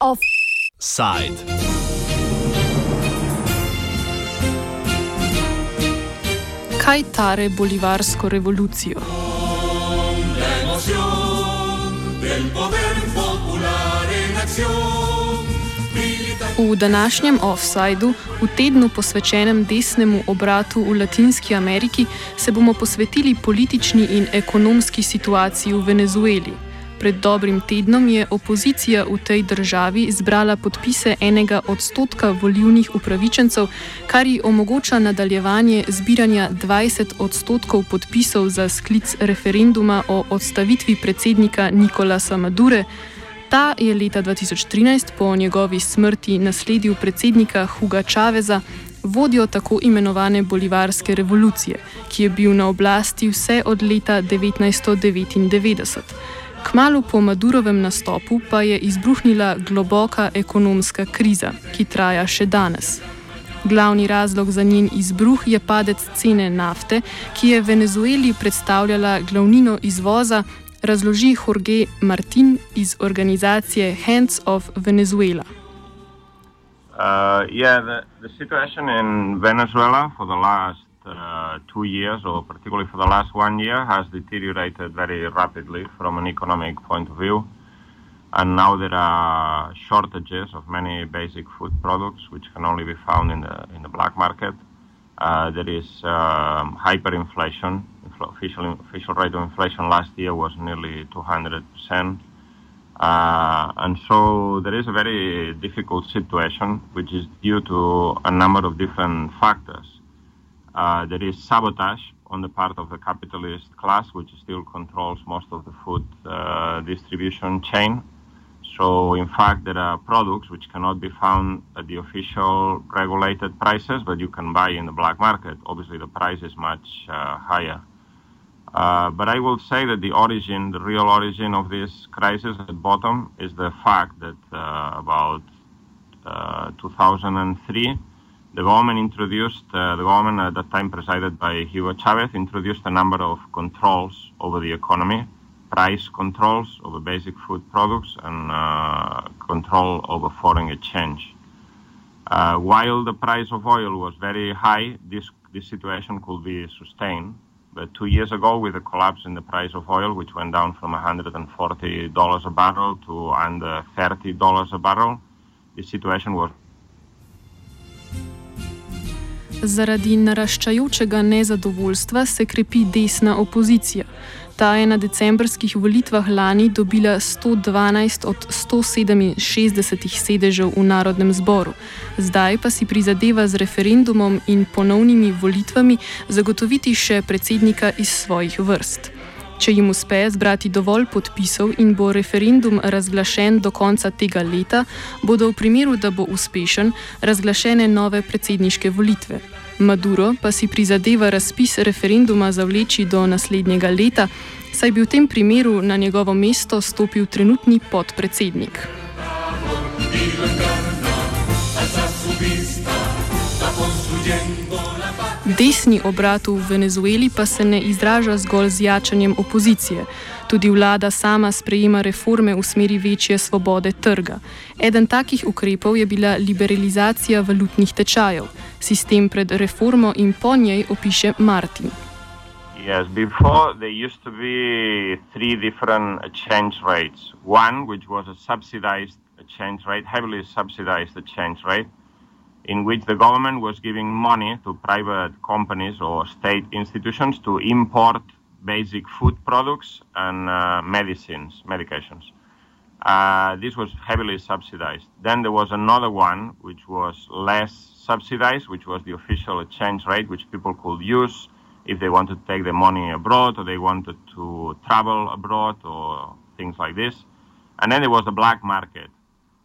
Offside. Kaj tare bolivarsko revolucijo? Con la emoción del poder popular en acción. V današnjem offsajdu, v tednu posvečenem desnemu obratu v Latinski Ameriki, se bomo posvetili politični in ekonomski situaciji v Venezueli. Pred dobrim tednom je opozicija v tej državi zbrala podpise enega odstotka volivnih upravičencev, kar ji omogoča nadaljevanje zbiranja 20 odstotkov podpisov za sklic referenduma o odstavitvi predsednika Nikolasa Madure. Ta je leta 2013 po njegovi smrti nasledil predsednika Huga Čaveza, vodjo tako imenovane bolivarske revolucije, ki je bil na oblasti vse od leta 1999. Kmalu po Madurovem nastopu pa je izbruhnila globoka ekonomska kriza, ki traja še danes. Glavni razlog za njen izbruh je padec cene nafte, ki je Venezueli predstavljala glavnino izvoza, razloži Jorge Martin iz organizacije Hands Off Venezuela. Uh, yeah, the, the situation in Venezuela for the last uh, two years, or particularly for the last one year, has deteriorated very rapidly from an economic point of view. And now there are shortages of many basic food products which can only be found in the, in the black market. Uh, there is um, hyperinflation. Official, official rate of inflation last year was nearly 200%. Uh, and so there is a very difficult situation, which is due to a number of different factors. Uh, there is sabotage on the part of the capitalist class, which still controls most of the food uh, distribution chain. So, in fact, there are products which cannot be found at the official regulated prices, but you can buy in the black market. Obviously, the price is much uh, higher. Uh, but I will say that the origin, the real origin of this crisis at bottom is the fact that uh, about uh, 2003, the government introduced, uh, the government at that time presided by Hugo Chavez, introduced a number of controls over the economy, price controls over basic food products and uh, control over foreign exchange. Uh, while the price of oil was very high, this, this situation could be sustained. But two years ago, with the collapse in the price of oil, which went down from $140 a barrel to under $30 a barrel, the situation was Zaradi naraščajočega nezadovoljstva se krepi desna opozicija. Ta je na decembrskih volitvah lani dobila 112 od 167 sedežev v Narodnem zboru, zdaj pa si prizadeva z referendumom in ponovnimi volitvami zagotoviti še predsednika iz svojih vrst. Če jim uspe zbrati dovolj podpisov in bo referendum razglašen do konca tega leta, bodo v primeru, da bo uspešen, razglašene nove predsedniške volitve. Maduro pa si prizadeva razpis referenduma zavleči do naslednjega leta, saj bi v tem primeru na njegovo mesto stopil trenutni podpredsednik. Desni obrat v Venezueli pa se ne izraža zgolj z jačanjem opozicije. Tudi vlada sama sprejema reforme v smeri večje svobode trga. Eden takih ukrepov je bila liberalizacija valutnih tečajev. Sistem pred reformo in po njej opiše Martin. Yes, before there used to be three different exchange rates. One, which was a subsidized exchange rate, heavily subsidized exchange rate, in which the government was giving money to private companies or state institutions to import basic food products and uh, medicines, medications. Uh, this was heavily subsidized. Then there was another one which was less subsidized, which was the official exchange rate, which people could use if they wanted to take their money abroad or they wanted to travel abroad or things like this. And then there was the black market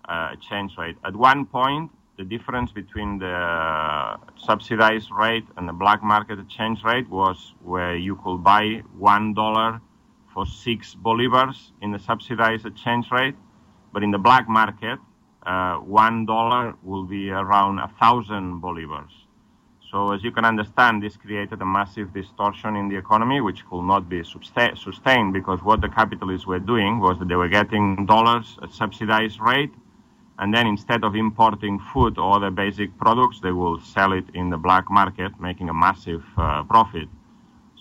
uh, exchange rate. At one point, the difference between the subsidized rate and the black market exchange rate was where you could buy one dollar for six bolivars in the subsidized exchange rate, but in the black market, uh, one dollar will be around a thousand bolivars. So, as you can understand, this created a massive distortion in the economy, which could not be sustained because what the capitalists were doing was that they were getting dollars at subsidized rate, and then instead of importing food or other basic products, they will sell it in the black market, making a massive uh, profit.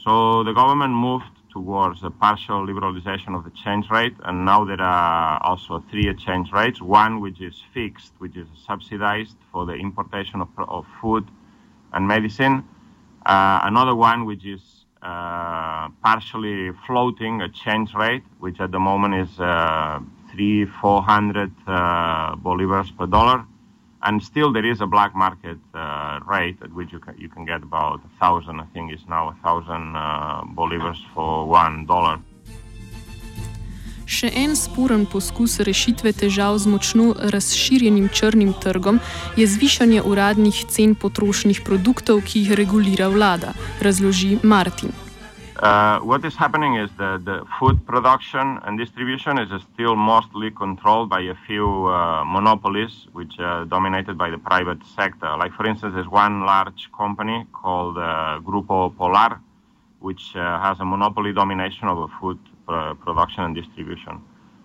So the government moved towards a partial liberalization of the exchange rate, and now there are also three exchange rates. One which is fixed, which is subsidized for the importation of, of food and medicine. Uh, another one which is uh, partially floating a exchange rate, which at the moment is uh, three, four hundred uh, bolivars per dollar, and still there is a black market uh, rate at which you can you can get about a thousand. I think it's now a thousand uh, bolivars for one dollar. Še en sporen poskus rešitve težav z močno razširjenim črnim trgom je zvišanje uradnih cen potrošnih produktov, ki jih regulira vlada, razloži Martin. Uh, what is happening is that the food production and distribution is still mostly controlled by a few uh, monopolies, which are dominated by the private sector. Like, for instance, there's one large company called uh, Grupo Polar, which uh, has a monopoly domination over food production and distribution.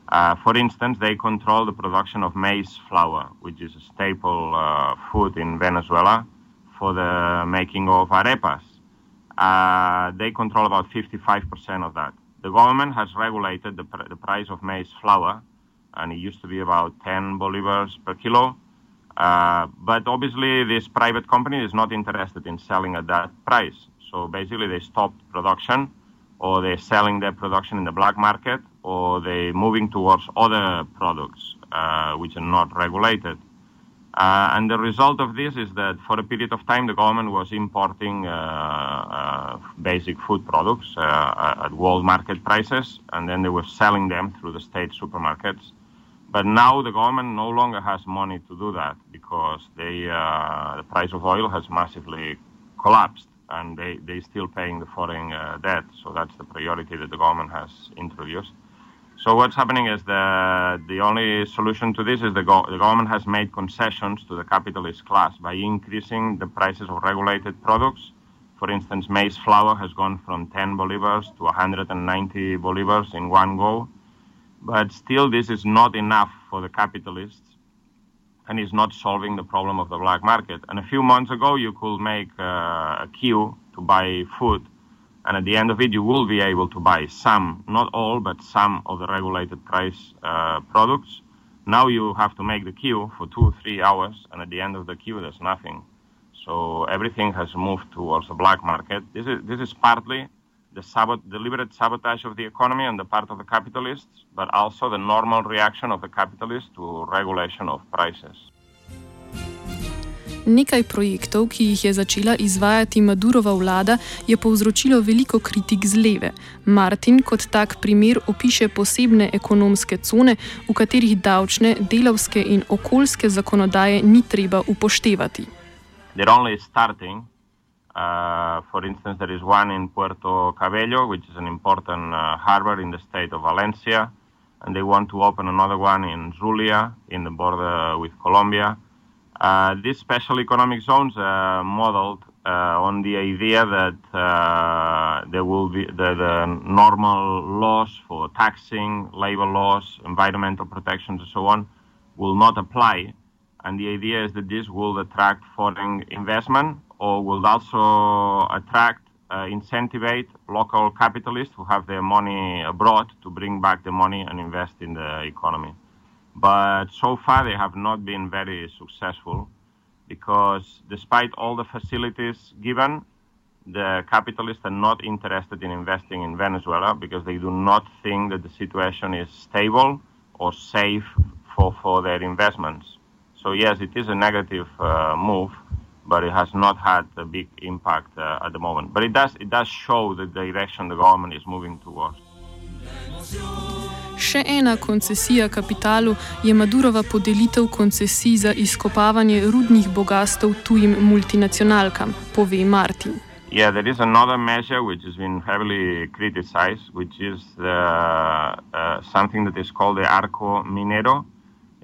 Uh, for instance, they control the production of maize flour, which is a staple uh, food in Venezuela for the making of arepas. Uh, they control about 55% of that. The government has regulated the, pr- the, price of maize flour, and it used to be about 10 bolivars per kilo. Uh, but obviously, this private company is not interested in selling at that price. So basically, they stopped production or they're selling their production in the black market, or they're moving towards other products uh, which are not regulated. Uh, and the result of this is that for a period of time, the government was importing uh, uh basic food products uh, at world market prices, and then they were selling them through the state supermarkets. But now the government no longer has money to do that because they, uh, the price of oil has massively collapsed and they, they're still paying the foreign uh, debt. So that's the priority that the government has introduced. So what's happening is the, the only solution to this is the, go- the government has made concessions to the capitalist class by increasing the prices of regulated products. For instance, maize flour has gone from 10 bolivars to 190 bolivars in one go. But still, this is not enough for the capitalists and is not solving the problem of the black market. And a few months ago, you could make uh, a queue to buy food, and at the end of it, you will be able to buy some, not all, but some of the regulated price uh, products. Now you have to make the queue for two or three hours, and at the end of the queue, there's nothing. So everything has moved towards the black market. This is this is partly the sabot- deliberate sabotage of the economy on the part of the capitalists, but also the normal reaction of the capitalists to regulation of prices. Nekaj projektov, ki jih je začela izvajati Madurova vlada, je povzročilo veliko kritik z leve. Martin kot tak primer opiše posebne ekonomske cone, v katerih davčne, delavske in okoljske zakonodaje ni treba upoštevati. Uh, for instance, there is one in Puerto Cabello, which is an important uh, harbor in the state of Valencia, and they want to open another one in Zulia, in the border with Colombia. Uh, these special economic zones are modeled uh, on the idea that uh, there will be the, the, normal laws for taxing, labor laws, environmental protections, and so on will not apply. And the idea is that this will attract foreign investment or will also attract, uh, incentivize local capitalists who have their money abroad to bring back the money and invest in the economy. But so far, they have not been very successful because despite all the facilities given, the capitalists are not interested in investing in Venezuela because they do not think that the situation is stable or safe for, for their investments. So, yes, it is a negative uh, move, but it has not had a big impact uh, at the moment. But it does it does show the direction the government is moving towards. Še ena koncesija kapitalu je Madurova podelitev koncesij za izkopavanje rudnih bogatstv tujim multinacionalkam, pove Martin. Yeah, there is another measure which has been heavily criticized, which is uh, uh, something that is called the Arco Minero.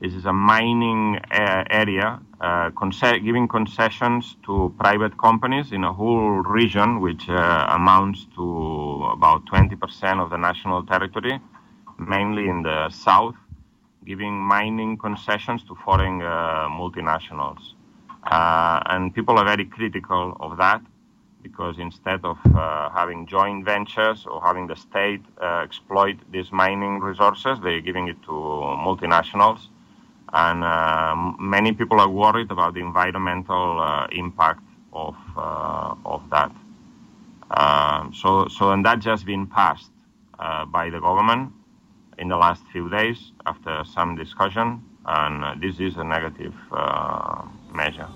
This is a mining uh, area uh, conce- giving concessions to private companies in a whole region, which uh, amounts to about 20% of the national territory, mainly in the south, giving mining concessions to foreign uh, multinationals. Uh, and people are very critical of that because instead of uh, having joint ventures or having the state exploit these mining resources, they're giving it to multinationals and uh, many people are worried about the environmental uh, impact of uh, of that. So so and that just been passed uh, by the government in the last few days after some discussion, and this is a negative uh, measure.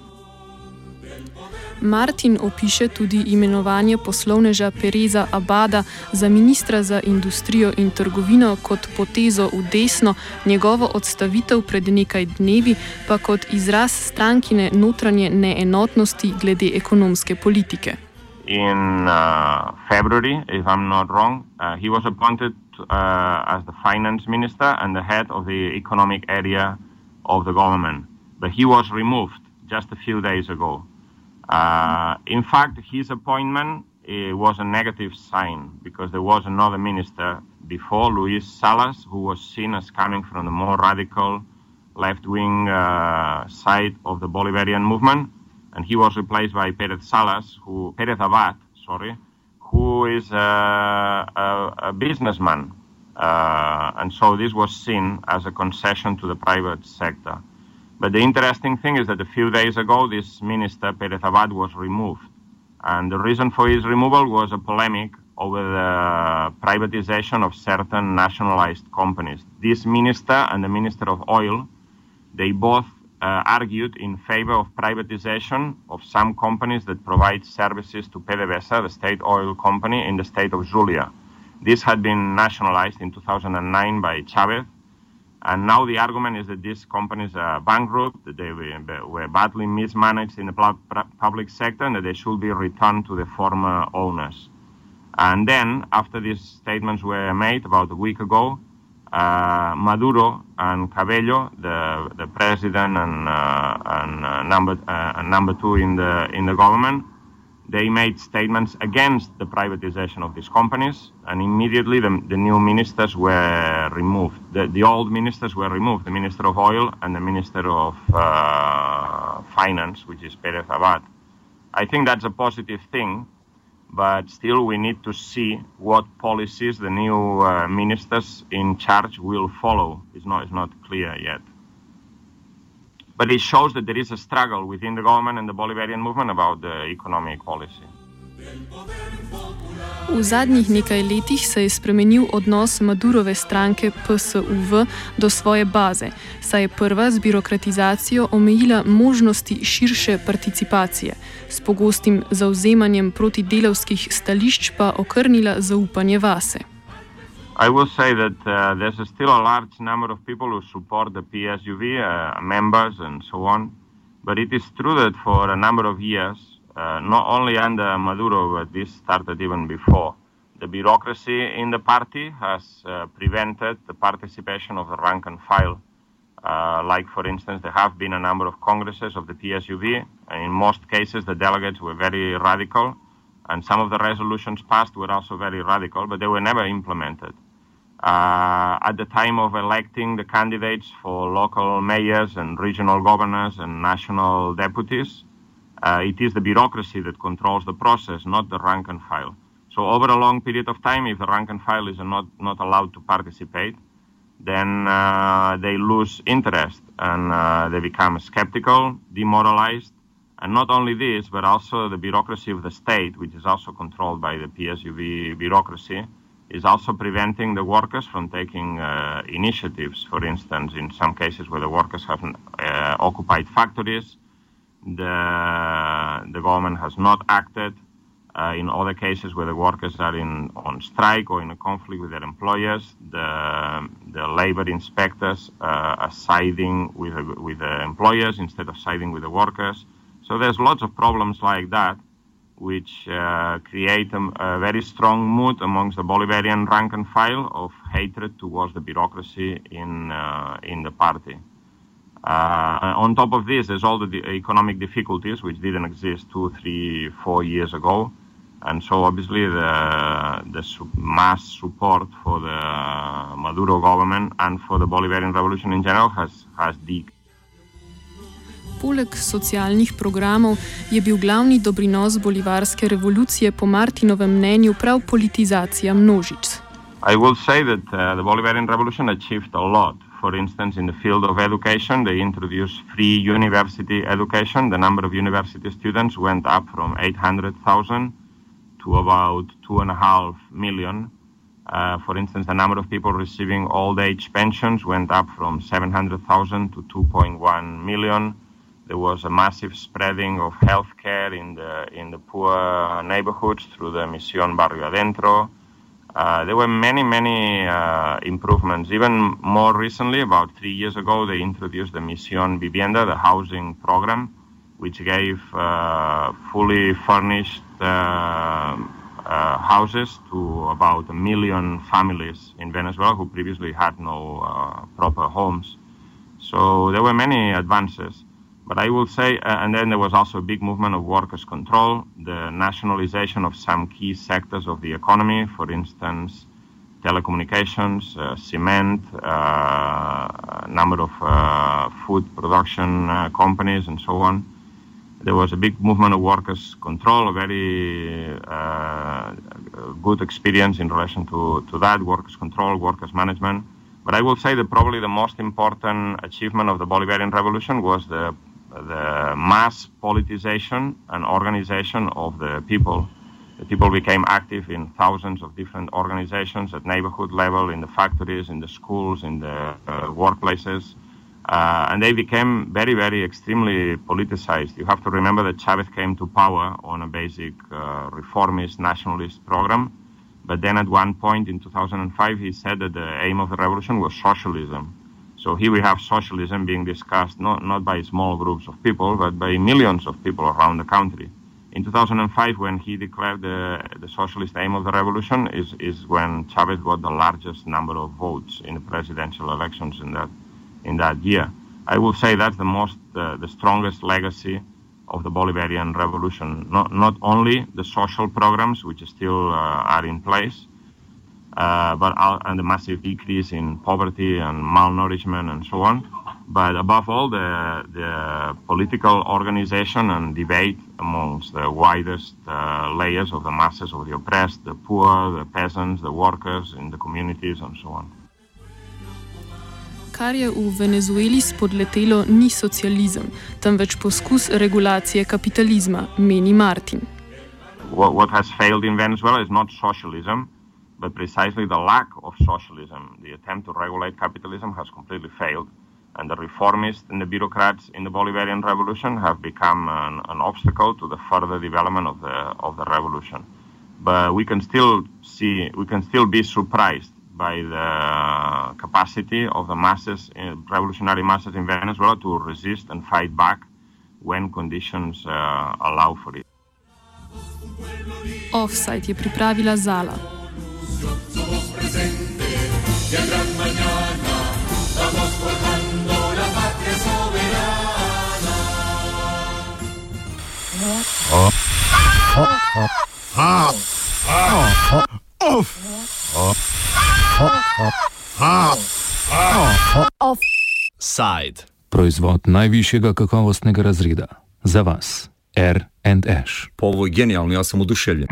Martin opiše tudi imenovanje poslovneža Pereza Abada za ministra za industrijo in trgovino kot potezo v desno, njegovo odstavitev pred nekaj dnevi pa kot izraz strankine notranje neenotnosti glede ekonomske politike. In uh, February, if I'm not wrong, uh, he was appointed as the finance minister and the head of the economic area of the government. But he was removed just a few days ago. Uh, in fact, his appointment uh, was a negative sign because there was another minister before, Luis Salas, who was seen as coming from the more radical left wing uh, side of the Bolivarian movement. And he was replaced by Perez Salas, who, Perez Abad, sorry, who is a, a, a businessman. Uh, and so this was seen as a concession to the private sector. But the interesting thing is that a few days ago, this minister, Perez Abad, was removed. And the reason for his removal was a polemic over the privatization of certain nationalized companies. This minister and the minister of oil, they both Uh, argued in favor of privatization of some companies that provide services to PDVSA, the state oil company in the state of Zulia. This had been nationalized in 2009 by Chavez, and now the argument is that these companies are bankrupt, that they were badly mismanaged in the public sector, and that they should be returned to the former owners. And then, after these statements were made about a week ago, uh, Maduro and Cabello, the, the president and, uh, and uh, number, uh, number two in the, in the government, they made statements against the privatization of these companies, and immediately the, the new ministers were removed. The, the, old ministers were removed, the Minister of Oil and the Minister of uh, Finance, which is Perez Abad. I think that's a positive thing, but still we need to see what policies the new uh, ministers in charge will follow. It's not, it's not clear yet. But it shows that there is a struggle within the government and the Bolivarian movement about the economic policy. V zadnjih nekaj letih se je spremenil odnos Madurove stranke PSUV do svoje baze, saj je prva z birokratizacijo omejila možnosti širše participacije, s pogostim zauzemanjem proti delovskih stališč pa okrnila zaupanje vase. I will say that uh, there's a still a large number of people who support the PSUV, uh, members and so on. But it is true that for a number of years, uh, not only under Maduro, but this started even before, the bureaucracy in the party has uh, prevented the participation of the rank and file. Uh, like, for instance, there have been a number of congresses of the PSUV, and in most cases, the delegates were very radical, and some of the resolutions passed were also very radical, but they were never implemented. Uh, at the time of electing the candidates for local mayors and regional governors and national deputies, uh, it is the bureaucracy that controls the process, not the rank and file. So over a long period of time, if the rank and file is not, not allowed to participate, then uh, they lose interest and uh, they become skeptical, demoralized. And not only this, but also the bureaucracy of the state, which is also controlled by the PSUV bureaucracy, is also preventing the workers from taking uh, initiatives. For instance, in some cases where the workers have uh, occupied factories, the, the government has not acted. Uh, in other cases where the workers are in, on strike or in a conflict with their employers, the, the labor inspectors uh, are siding with, with the employers instead of siding with the workers. So there's lots of problems like that which uh, create a, a, very strong mood amongst the Bolivarian rank and file of hatred towards the bureaucracy in uh, in the party. Uh, on top of this, there's all the economic difficulties which didn't exist two, three, four years ago, and so obviously the the mass support for the Maduro government and for the Bolivarian revolution in general has has decreased. Poleg socialnih programov je bil glavni doprinos bolivarske revolucije po Martinovem mnenju prav politizacija množic. I will say that uh, the Bolivarian Revolution achieved a lot. For instance, in the field of education, they introduced free university education. The number of university students went up from 800,000 to about 2.5 million. Uh, for instance, the number of people receiving old age pensions went up from 700,000 to 2.1 million. There was a massive spreading of healthcare in the, in the poor neighborhoods through the Misión Barrio Adentro. Uh, there were many, many uh, improvements. Even more recently, about three years ago, they introduced the Misión Vivienda, the housing program, which gave uh, fully furnished uh, uh, houses to about a million families in Venezuela who previously had no uh, proper homes. So there were many advances. But I will say, uh, and then there was also a big movement of workers' control, the nationalization of some key sectors of the economy, for instance, telecommunications, uh, cement, uh, a number of uh, food production uh, companies, and so on. There was a big movement of workers' control, a very uh, good experience in relation to, to that workers' control, workers' management. But I will say that probably the most important achievement of the Bolivarian Revolution was the the mass politicization and organization of the people. The people became active in thousands of different organizations at neighborhood level, in the factories, in the schools, in the uh, workplaces. Uh, and they became very, very extremely politicized. You have to remember that Chavez came to power on a basic uh, reformist nationalist program. But then at one point in 2005, he said that the aim of the revolution was socialism. So here we have socialism being discussed not, not by small groups of people, but by millions of people around the country. In 2005, when he declared the, the socialist aim of the revolution, is, is when Chavez got the largest number of votes in the presidential elections in that, in that year. I will say that's the most, uh, the strongest legacy of the Bolivarian revolution. Not, not only the social programs, which still uh, are in place, but uh, and the massive decrease in poverty and malnourishment and so on. But above all, the, the political organization and debate amongst the widest uh, layers of the masses of the oppressed, the poor, the peasants, the workers in the communities and so on. Kar je v Venezueli spodletelo, ni socializem, temveč poskus regulacije kapitalizma, meni Martin. What, what has failed in Venezuela is not socialism, but precisely the lack of socialism, the attempt to regulate capitalism, has completely failed. And the reformists and the bureaucrats in the Bolivarian Revolution have become an, an obstacle to the further development of the of the revolution. But we can still see, we can still be surprised by the capacity of the masses, uh, revolutionary masses in Venezuela, to resist and fight back when conditions uh, allow for it. Offside je pripravila Zala. anuncio somos presentes y a gran mañana vamos forjando la patria soberana. Сайд. Производ най-висшега каковостнega разрида. За вас. R&H. По гениално, аз съм удушевен.